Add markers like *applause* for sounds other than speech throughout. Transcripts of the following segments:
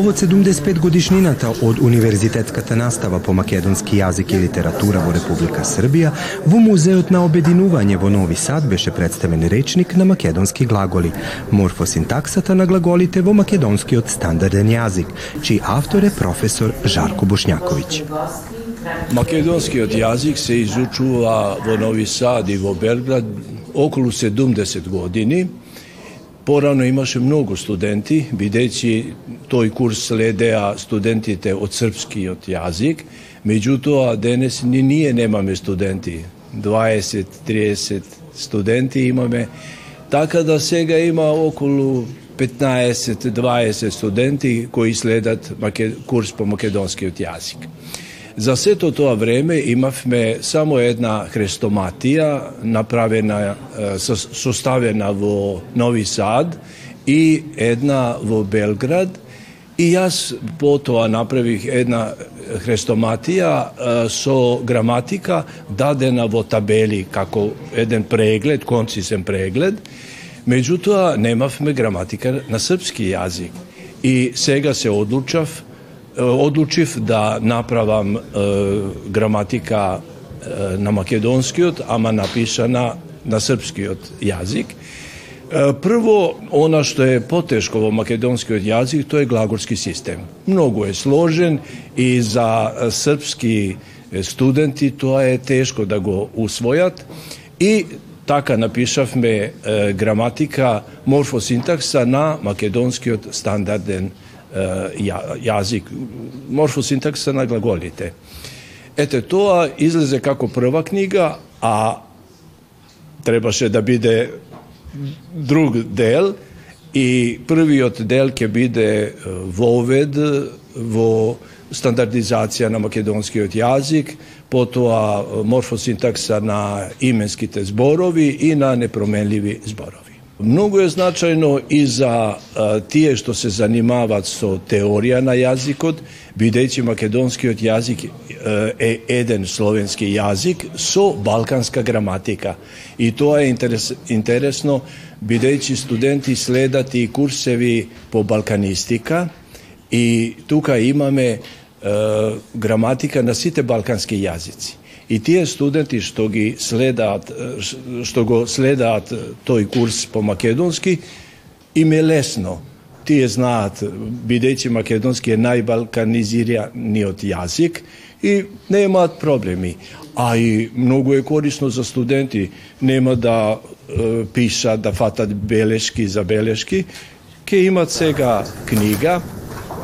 Повод 75 годишнината од универзитетската настава по македонски јазик и литература во Република Србија, во Музеот на обединување во Нови Сад беше представен речник на македонски глаголи, морфосинтаксата на глаголите во македонскиот стандарден јазик, чиј автор е професор Жарко Бушњаковиќ. Македонскиот јазик се изучува во Нови Сад и во Белград околу 70 години, Порано имаше многу студенти, бидејќи тој курс следеа студентите од српскиот јазик, меѓутоа денес ни ние немаме студенти. 20-30 студенти имаме, така да сега има околу 15-20 студенти кои следат курс по македонскиот јазик. За сето тоа време имавме само една хрестоматија направена, составена во Нови Сад и една во Белград и јас потоа направих една хрестоматија со граматика дадена во табели како еден преглед, концисен преглед. Меѓутоа немавме граматика на српски јазик. И сега се одлучав одлучив да направам е, граматика е, на македонскиот, ама напишана на српскиот јазик. Е, прво, она што е потешко во македонскиот јазик, тоа е глаголски систем. Многу е сложен и за српски студенти тоа е тешко да го усвојат и така напишавме е, граматика морфосинтакса на македонскиот стандарден јазик, морфосинтакса на глаголите. Ете, тоа излезе како прва книга, а требаше да биде друг дел и првиот дел ќе биде вовед во стандардизација на македонскиот јазик, потоа морфосинтакса на именските зборови и на непроменливи зборови. Многу е значајно и за а, тие што се занимаваат со теорија на јазикот, бидејќи македонскиот јазик е еден словенски јазик со балканска граматика. И тоа е интерес, интересно, бидејќи студенти следат и курсеви по балканистика и тука имаме граматика на сите балкански јазици. И тие студенти што ги следаат, што го следаат тој курс по македонски, им е лесно. Тие знаат, бидејќи македонски е најбалканизираниот јазик и не имаат проблеми. А и многу е корисно за студенти, нема да е, пишат, да фатат белешки за белешки, ке имат сега книга,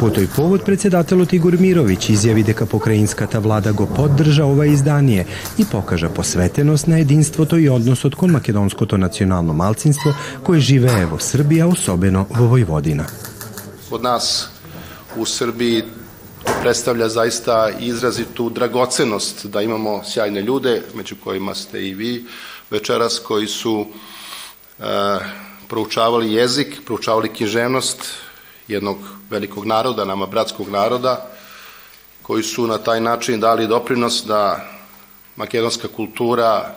По тој повод председателот Игор Мировиќ изјави дека покраинската влада го поддржа ова издание и покажа посветеност на единството и односот кон македонското национално малцинство кое живее во Србија, особено во Војводина. Од нас у Србiji predstavlja zaista izrazitu dragocenost da imamo sjajne ljude, među kojima ste i vi večeras, koji su e, proučavali jezik, proučavali književnost, jednog velikog naroda, nama bratskog naroda, koji su na taj način dali doprinos da makedonska kultura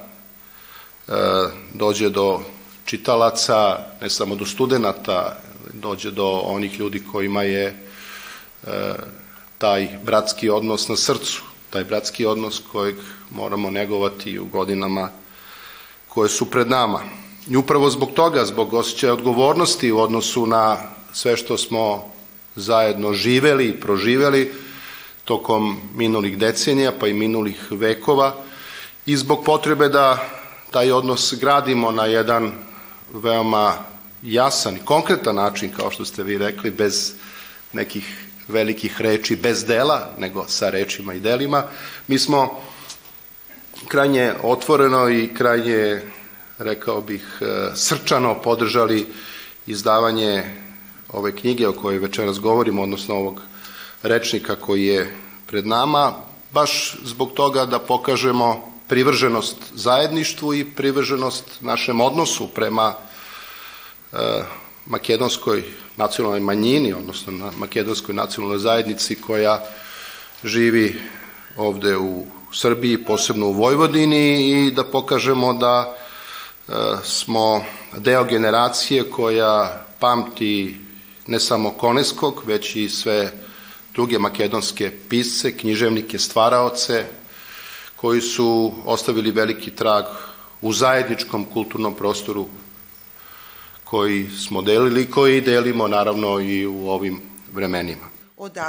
e, dođe do čitalaca, ne samo do studenta, dođe do onih ljudi kojima je e, taj bratski odnos na srcu, taj bratski odnos kojeg moramo negovati u godinama koje su pred nama. I upravo zbog toga, zbog osjećaja odgovornosti u odnosu na sve što smo zajedno živeli i proživeli tokom minulih decenija pa i minulih vekova i zbog potrebe da taj odnos gradimo na jedan veoma jasan i konkretan način, kao što ste vi rekli, bez nekih velikih reči, bez dela, nego sa rečima i delima. Mi smo krajnje otvoreno i krajnje, rekao bih, srčano podržali izdavanje ove knjige o kojoj večeras govorimo, odnosno ovog rečnika koji je pred nama, baš zbog toga da pokažemo privrženost zajedništvu i privrženost našem odnosu prema e, makedonskoj nacionalnoj manjini, odnosno na makedonskoj nacionalnoj zajednici koja živi ovde u Srbiji, posebno u Vojvodini i da pokažemo da e, smo deo generacije koja pamti ne samo Koneskog, već i sve druge makedonske pisce, književnike, stvaraoce, koji su ostavili veliki trag u zajedničkom kulturnom prostoru koji smo delili i koji delimo naravno i u ovim vremenima.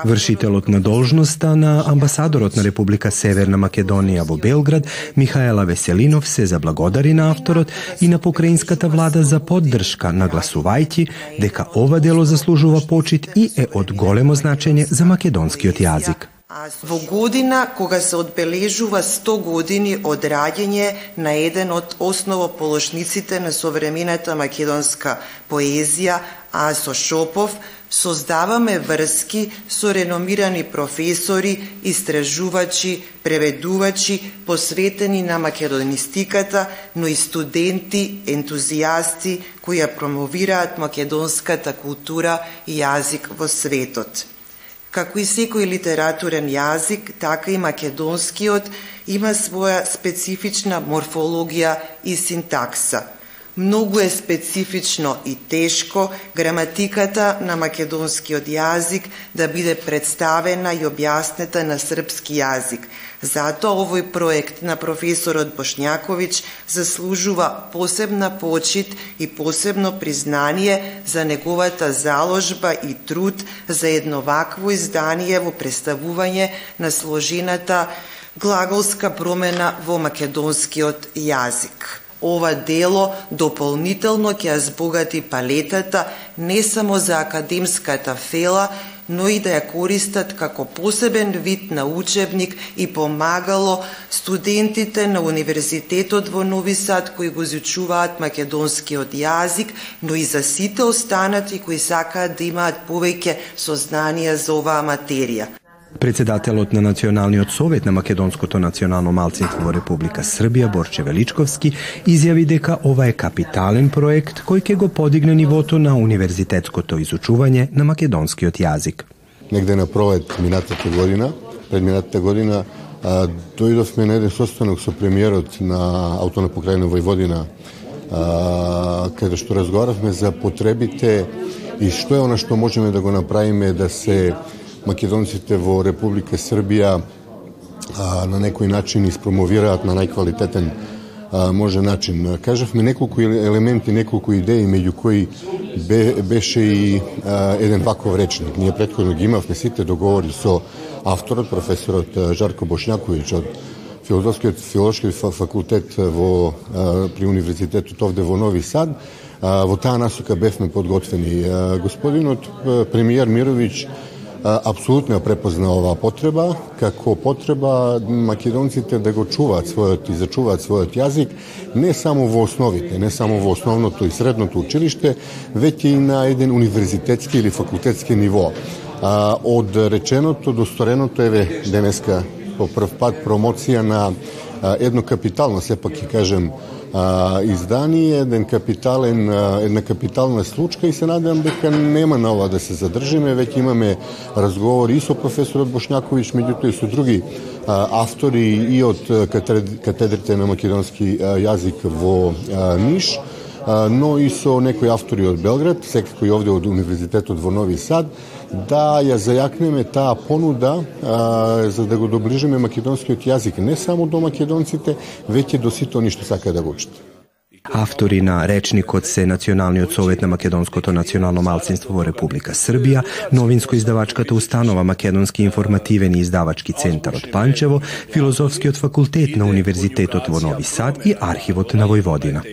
Вршителот на должноста на амбасадорот на Република Северна Македонија во Белград, Михаела Веселинов, се заблагодари на авторот и на покраинската влада за поддршка, нагласувајќи дека ова дело заслужува почит и е од големо значење за македонскиот јазик. Во година кога се одбележува 100 години од раѓање на еден од основополошниците на современата македонска поезија, Асо Шопов, создаваме врски со реномирани професори, истражувачи, преведувачи, посветени на македонистиката, но и студенти, ентузијасти кои ја промовираат македонската култура и јазик во светот. Како и секој литературен јазик, така и македонскиот има своја специфична морфологија и синтакса – Многу е специфично и тешко граматиката на македонскиот јазик да биде представена и објаснета на српски јазик. Затоа овој проект на професорот Бошњаковиќ заслужува посебна почит и посебно признание за неговата заложба и труд за едно вакво издание во представување на сложената глаголска промена во македонскиот јазик ова дело дополнително ќе збогати палетата не само за академската фела, но и да ја користат како посебен вид на учебник и помагало студентите на Универзитетот во Нови Сад кои го изучуваат македонскиот јазик, но и за сите останати кои сакаат да имаат повеќе сознанија за оваа материја. Председателот на Националниот совет на Македонското национално малцинство во Република Србија, Борче Величковски, изјави дека ова е капитален проект кој ќе го подигне нивото на универзитетското изучување на македонскиот јазик. Негде на пролет минатата година, пред минатата година, а, дојдовме на еден состанок со премиерот на Аутона покрајна Војводина, каде што разговаравме за потребите и што е она што можеме да го направиме да се македонците во Република Србија а, на некој начин испромовираат на најквалитетен а, може начин. Кажавме неколку елементи, неколку идеи, меѓу кои бе, беше и а, еден ваков речник. Ние предходно ги имавме сите договори со авторот, професорот Жарко Бошњаковиќ од филозофскиот филолошки факултет во при универзитетот овде во Нови Сад. Во таа насока бевме подготвени. Господинот премиер Мировиќ апсолутно ја препозна оваа потреба, како потреба македонците да го чуваат својот и зачуваат својот јазик, не само во основите, не само во основното и средното училиште, веќе и на еден универзитетски или факултетски ниво. А, од реченото до стореното, еве, денеска по прв пат промоција на едно капитално, сепак ќе кажем, а, издание, еден капитален, а, една капитална случка и се надевам дека нема на ова да се задржиме, веќе имаме разговори и со професорот Бошњаковиќ, меѓутоа и со други а, автори и од катедрите на македонски а, јазик во а, Ниш, но и со некои автори од Белград, секако и овде од Универзитетот во Нови Сад, да ја зајакнеме таа понуда а, за да го доближиме македонскиот јазик не само до македонците, веќе до сите они што сакаат да го учат. Автори на речникот се Националниот совет на Македонското национално малцинство во Република Србија, новинско-издавачката установа Македонски информативен и издавачки центар од Панчево, Филозофскиот факултет на Универзитетот во Нови Сад и Архивот на Војводина.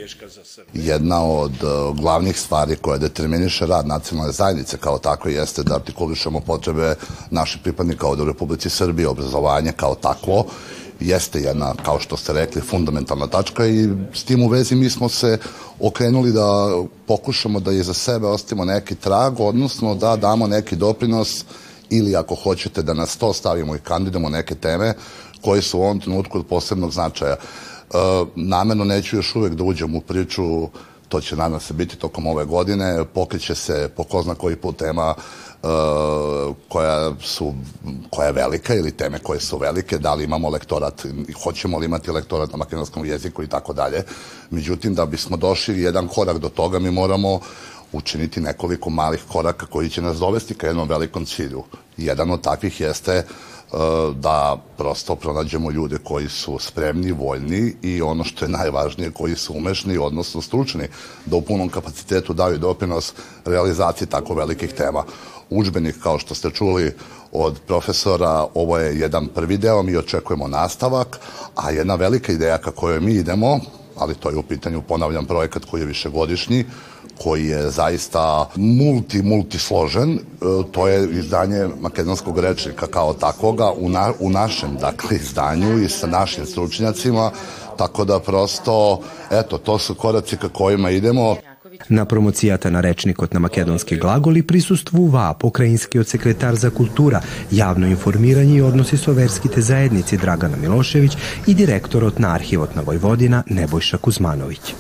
Jedna od glavnih stvari koja determiniše rad nacionalne zajednice kao tako jeste da artikulišemo potrebe naših pripadnika ovde u Republici Srbije, obrazovanje kao takvo jeste jedna, kao što ste rekli, fundamentalna tačka i s tim u vezi mi smo se okrenuli da pokušamo da je za sebe ostavimo neki trag, odnosno da damo neki doprinos ili ako hoćete da nas to stavimo i kandidamo neke teme koje su u ovom trenutku od posebnog značaja. E, namerno neću još uvek da uđem u priču to će nadam se biti tokom ove godine, pokreće se po ko zna koji put tema Uh, koja su koja je velika ili teme koje su velike, da li imamo lektorat, hoćemo li imati lektorat na makedonskom jeziku i tako dalje. Međutim, da bismo došli jedan korak do toga, mi moramo učiniti nekoliko malih koraka koji će nas dovesti ka jednom velikom cilju. Jedan od takvih jeste e, da prosto pronađemo ljude koji su spremni, voljni i ono što je najvažnije, koji su umešni, odnosno stručni, da u punom kapacitetu daju doprinos realizaciji tako velikih tema. Učbenik, kao što ste čuli od profesora, ovo je jedan prvi deo, mi očekujemo nastavak, a jedna velika ideja ka kojoj mi idemo, ali to je u pitanju, ponavljam, projekat koji je višegodišnji, koji je zaista multi, multi složen. E, to je izdanje makedonskog rečnika kao takoga u, na, u našem dakle, izdanju i sa našim stručnjacima, tako da prosto, eto, to su koraci ka kojima idemo. На промоцијата на речникот на македонски глаголи присуствуваа покраинскиот секретар за култура, јавно информирање и односи со верските заедници Драгана Милошевиќ и директорот на архивот на Војводина Небојша Кузмановиќ.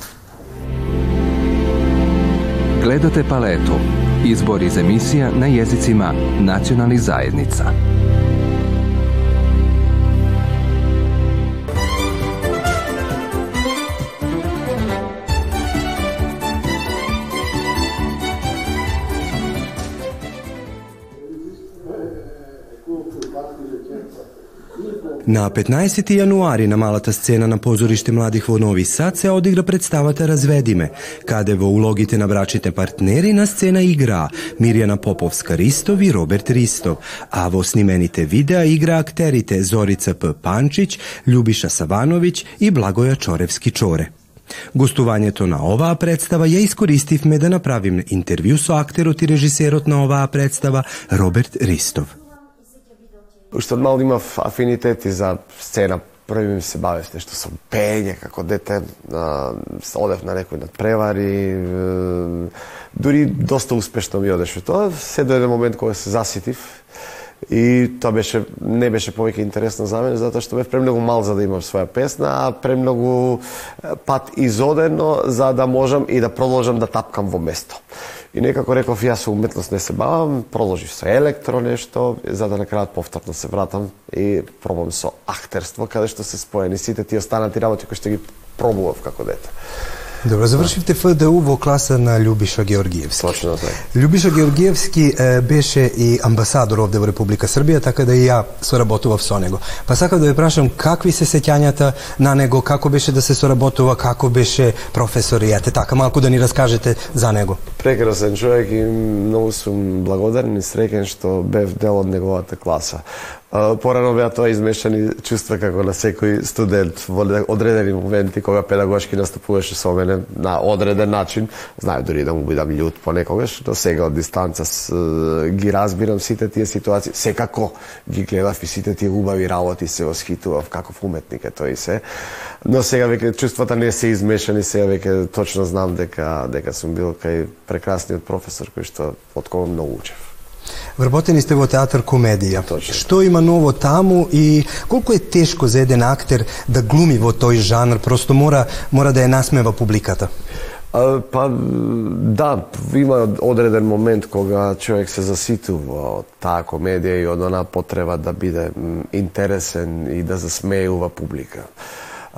Гледате палету. Избор из емисија на језицима национални заедница. На 15 јануари на малата сцена на позориште младих во Нови Сад се одигра представата Разведиме, каде во улогите на брачните партнери на сцена играа Мирјана Поповска Ристов и Роберт Ристов, а во снимените видеа игра актерите Зорица П. Панчиć, Љубиша Савановиќ и Благоја Чоревски Чоре. Гостувањето на оваа представа ја искористивме да направиме интервју со актерот и режисерот на оваа представа Роберт Ристов. Уште од мал имав афинитети за сцена. Први ми се бавев нешто со пење, како дете, а, одев на некои надпревари, е, дури доста успешно ми одеше тоа, се до еден момент кога се заситив и тоа беше не беше повеќе интересно за мене затоа што бев премногу мал за да имам своја песна, а премногу пат изодено за да можам и да продолжам да тапкам во место. И некако реков, јас со уметност не се бавам, продолжив со електро нешто, за да на крајот повторно се вратам и пробам со актерство, каде што се споени сите тие останати работи кои што ги пробував како дете. Добро, завршивте ФДУ во класа на Љубиша Георгиевски. Точно така. Љубиша Георгиевски е, беше и амбасадор овде во Република Србија, така да и ја соработував со него. Па сакав да ве прашам какви се сеќањата на него, како беше да се соработува, како беше професор и ете така малку да ни раскажете за него. Прекрасен човек и многу сум благодарен и среќен што бев дел од неговата класа. Порано беа тоа измешани чувства како на секој студент во одредени моменти кога педагошки настапуваше со мене на одреден начин. Знае дури да му бидам љут понекогаш, но сега од дистанца с, ги разбирам сите тие ситуации. Секако ги гледав и сите тие убави работи се восхитував каков уметник е тој се. Но сега веќе чувствата не се измешани, сега веќе точно знам дека дека сум бил кај прекрасниот професор кој што од кога многу учев. Вработени сте во театар комедија. Точно. Што има ново таму и колку е тешко за еден актер да глуми во тој жанр, просто мора мора да ја насмева публиката. А, па да, има одреден момент кога човек се заситува од таа комедија и од она потреба да биде интересен и да засмејува публика.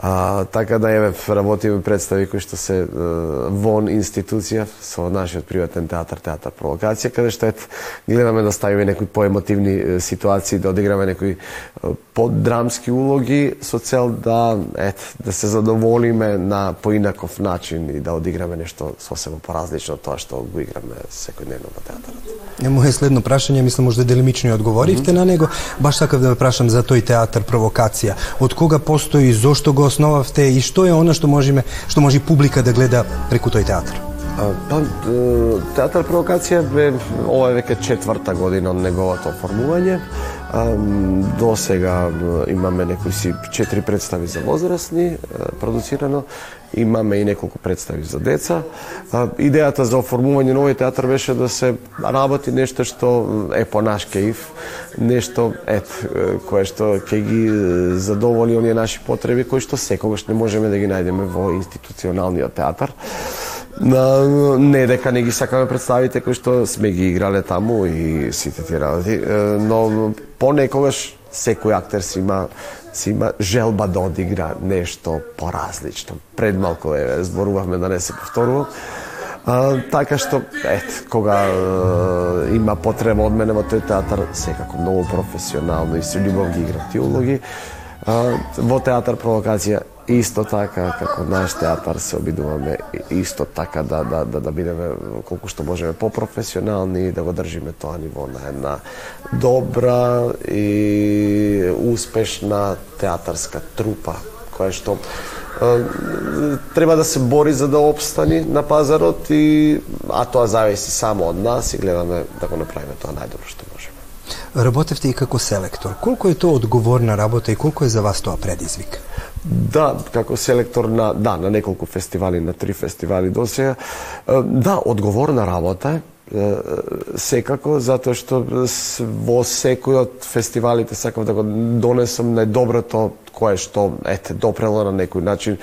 А, така да еве работиме представи кои што се е, вон институција со нашиот приватен театар, театар провокација, каде што ет гледаме да ставиме некои поемотивни ситуации, да одиграме некои поддрамски улоги со цел да ет да се задоволиме на поинаков начин и да одиграме нешто сосема поразлично од тоа што го играме секојдневно во театарот. Моје следно прашање, мислам може делимично одговоривте mm -hmm. на него, баш сакав да ве прашам за тој театар провокација. Од кога постои, зошто го основавте и што е она што можеме што може публика да гледа преку тој театар? Па, театар провокација бе ова е веќе четврта година од неговото оформување. До сега имаме некои си четири представи за возрастни продуцирано, имаме и неколку представи за деца. Идејата за оформување на овој театар беше да се работи нешто што е по наш кејф, нешто ет кое што ќе ги задоволи оние наши потреби кои што секогаш не можеме да ги најдеме во институционалниот театар. Не дека не ги сакаме представите кои што сме ги играле таму и сите ти работи, но понекогаш секој актер си има си има желба да одигра нешто поразлично. Пред малку е зборувавме да не се повторувам. А, така што, ет, кога е, има потреба од мене во тој театар, секако многу професионално и со љубов ги играм тие улоги. А, во театар провокација исто така како наш театар се обидуваме исто така да да да да бидеме колку што можеме попрофесионални и да го држиме тоа ниво на една добра и успешна театарска трупа која што треба да се бори за да обстани на пазарот и а тоа зависи само од нас и гледаме да го направиме тоа најдобро што можеме. Работевте и како селектор. Колку е тоа одговорна работа и колку е за вас тоа предизвик? Да, како селектор на да, на неколку фестивали, на три фестивали до сега. Да, одговорна работа е секако затоа што во секој од фестивалите сакав да го донесам најдоброто кое што ете допрело на некој начин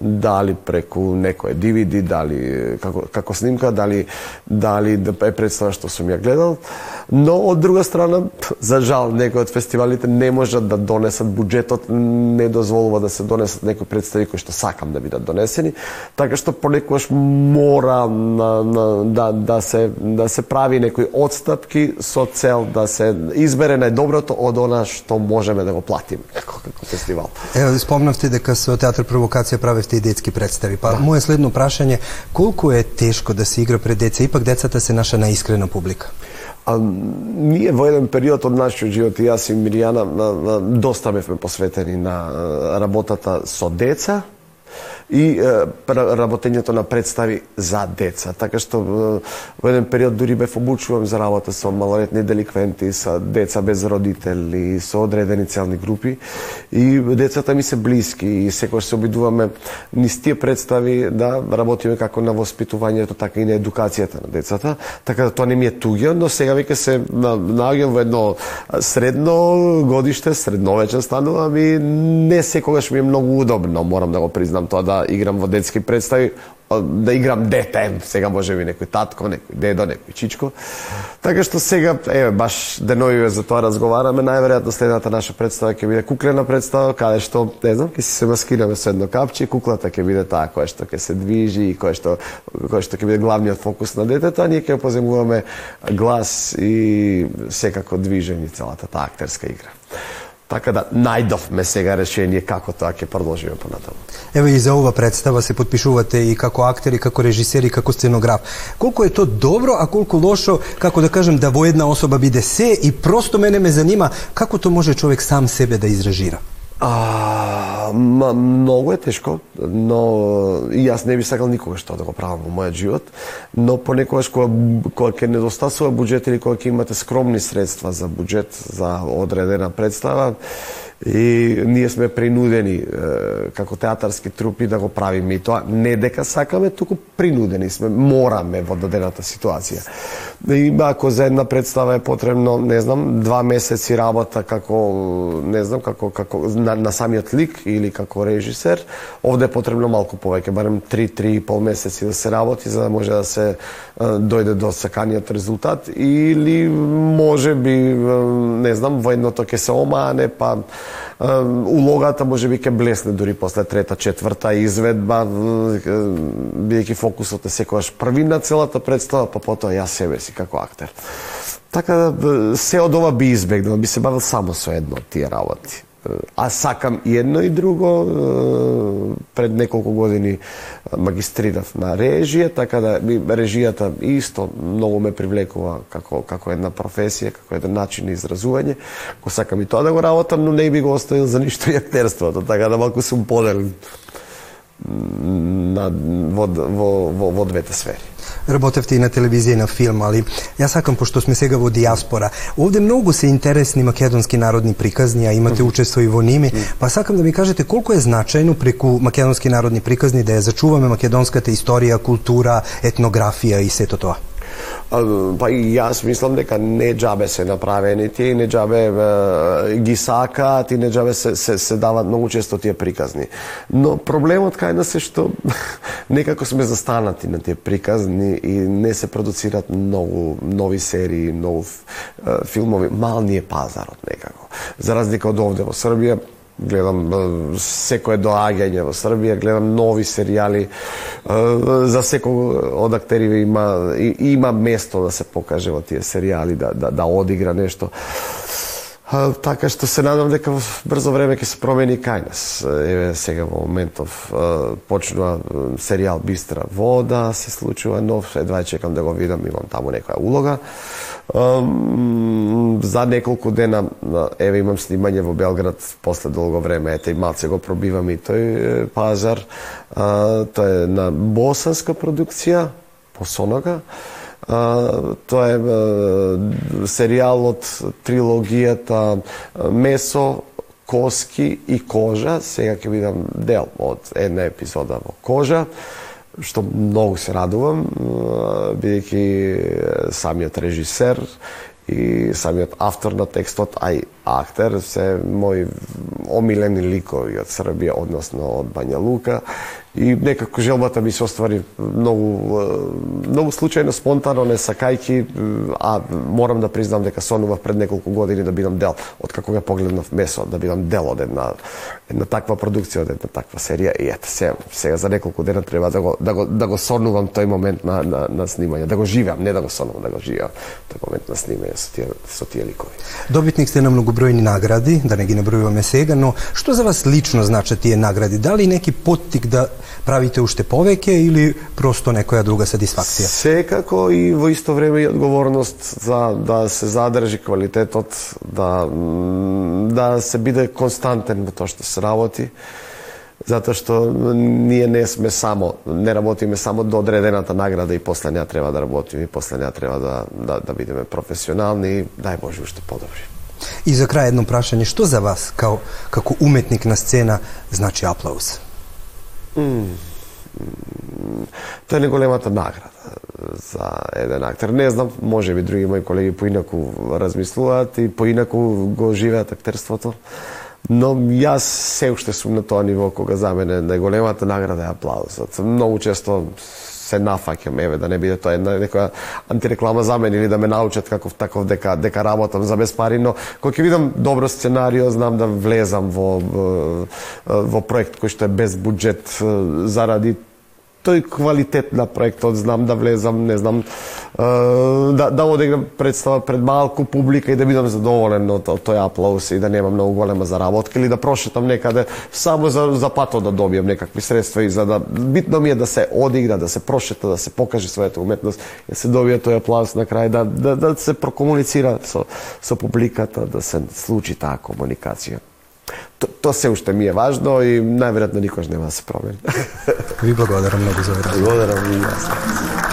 дали преку некој DVD, дали како како снимка, дали дали да е представа што сум ја гледал, но од друга страна за жал некои од фестивалите не можат да донесат буџетот не дозволува да се донесат некои представи кои што сакам да бидат донесени, така што понекогаш мора на, на, да да се да се прави некои отстапки со цел да се избере најдоброто од она што можеме да го платиме како, како фестивал. Ево, спомнавте дека со театар провокација правевте и детски представи. Па, да. моје следно прашање, колку е тешко да се игра пред деца? Ипак децата се наша наискрена публика. А, ние во еден период од нашиот живот, и јас и Миријана, доста бевме посветени на работата со деца, и работењето на представи за деца. Така што во еден период дури бев обучувам за работа со малолетни деликвенти, со деца без родители, со одредени целни групи и децата ми се блиски и секогаш се обидуваме низ тие представи да работиме како на воспитувањето, така и на едукацијата на децата. Така да тоа не ми е туѓе, но сега веќе се наоѓам во едно средно годиште, средновечен станувам и не секогаш ми е многу удобно, морам да го признам тоа да Да играм во детски представи, да играм дете, сега може би некој татко, некој дедо, некој чичко. Така што сега, еве, баш деновиве за тоа разговараме, најверојатно следната наша представа ќе биде куклена представа, каде што, не знам, ќе се маскираме со едно капче, куклата ќе биде таа која што ќе се движи и која што која што ќе биде главниот фокус на детето, а ние ќе поземуваме глас и секако движење целата таа актерска игра. Така да најдовме сега решение како тоа ќе продолжиме понатаму. Ево и за ова представа се подпишувате и како актери, како режисери, како сценограф. Колку е то добро, а колку лошо, како да кажем, да во една особа биде се и просто мене ме занима како то може човек сам себе да изражира? А, ма, многу е тешко, но и јас не би сакал никогаш тоа да го правам во мојот живот, но понекогаш кога, кога ќе недостасува буџет или кога ќе имате скромни средства за буџет за одредена представа, и ние сме принудени како театарски трупи да го правиме и тоа не дека сакаме, туку принудени сме, мораме во дадената ситуација. И ако за една представа е потребно, не знам, два месеци работа како не знам како како на, на самиот лик или како режисер, овде е потребно малку повеќе, барем 3 3 пол месеци да се работи за да може да се дојде до саканиот резултат или може би не знам во едното ќе се омане па улогата може би ќе блесне дури после трета, четврта изведба, бидејќи фокусот е секогаш први на целата представа, па потоа јас себе си како актер. Така да се од ова би избегнал, би се бавил само со едно од тие работи а сакам и едно и друго. Пред неколку години магистрирав на режија, така да режијата исто многу ме привлекува како како една професија, како еден начин на изразување. Го сакам и тоа да го работам, но не би го оставил за ништо и актерството, така да малку сум поделен на, во, во, во, во двете сфери работевте и на телевизија и на филм, али јас сакам, пошто сме сега во диаспора, овде многу се интересни македонски народни приказни, а имате учество и во ними, па сакам да ми кажете колку е значајно преку македонски народни приказни да ја зачуваме македонската историја, култура, етнографија и сето тоа. Па и јас мислам дека не джабе се направени тие и не џабе ги сакаат и не джабе се, се, се дават многу често тие приказни. Но проблемот кај нас е што *laughs* некако сме застанати на тие приказни и не се продуцират многу нови серии, многу филмови. Мал ни е пазарот некако. За разлика од овде во Србија, гледам секое доаѓање во Србија, гледам нови серијали, за секој од актериве има има место да се покаже во тие серијали, да, да, да одигра нешто. А, така што се надам дека во брзо време ќе се промени кај нас. Еве сега во моментов почнува серијал Бистра вода, се случува нов, едва чекам да го видам, имам таму некоја улога. За неколку дена, еве имам снимање во Белград после долго време, ете и малце го пробивам и тој пазар. Тоа е на босанска продукција, по Сонога тоа е серијал од трилогијата Месо, Коски и Кожа. Сега ќе видам дел од една епизода во Кожа што многу се радувам, бидејќи самиот режисер и самиот автор на текстот, а и актер, се мои омилени ликови од Србија, односно од Бања Лука. И некако желбата ми се оствари многу многу случајно спонтано не сакајки а морам да признам дека сонував пред неколку години да бидам дел од како ја погледнав месо да бидам дел од една една таква продукција од една таква серија. И ете се сега за неколку дена треба да го да го да го сонувам тој момент на на на снимање. Да го живеам не да го сонувам да го живеам тој момент на снимање со тие со тие ликови. Добитник сте на многу многобројни награди да не ги набројуваме сега но што за вас лично значат тие награди дали неки поттик да правите уште повеќе или просто некоја друга сатисфакција? Секако и во исто време и одговорност за да се задржи квалитетот, да да се биде константен во тоа што се работи затоа што ние не сме само, не работиме само до одредената награда и после неа треба да работиме и после неа треба да, да, да бидеме професионални и дај Боже уште подобри. И за крај едно прашање, што за вас, као, како уметник на сцена, значи аплауз? Тоа е неголемата награда за еден актер. Не знам, може би други мои колеги поинаку размислуваат и поинаку го живеат актерството. Но јас се уште сум на тоа ниво кога за мене најголемата награда е аплаузот. Многу често се нафаќам, еве да не биде тоа една некоја антиреклама за мене или да ме научат каков таков дека дека работам за без пари, но кога ќе видам добро сценарио, знам да влезам во во проект кој што е без буџет заради тој квалитет на проектот, знам да влезам, не знам, да, да одиграм представа пред малку публика и да бидам задоволен од тој аплауз и да немам многу голема заработка или да прошетам некаде само за, за пато да добијам некакви средства и за да битно ми е да се одигра, да се прошета, да се покаже својата уметност, да се добие тој аплауз на крај, да, да, да се прокомуницира со, со публиката, да се случи таа комуникација. то, то се уште ми е важно и најверојатно никош нема да се промени. Ви благодарам многу за време. Благодарам и јас.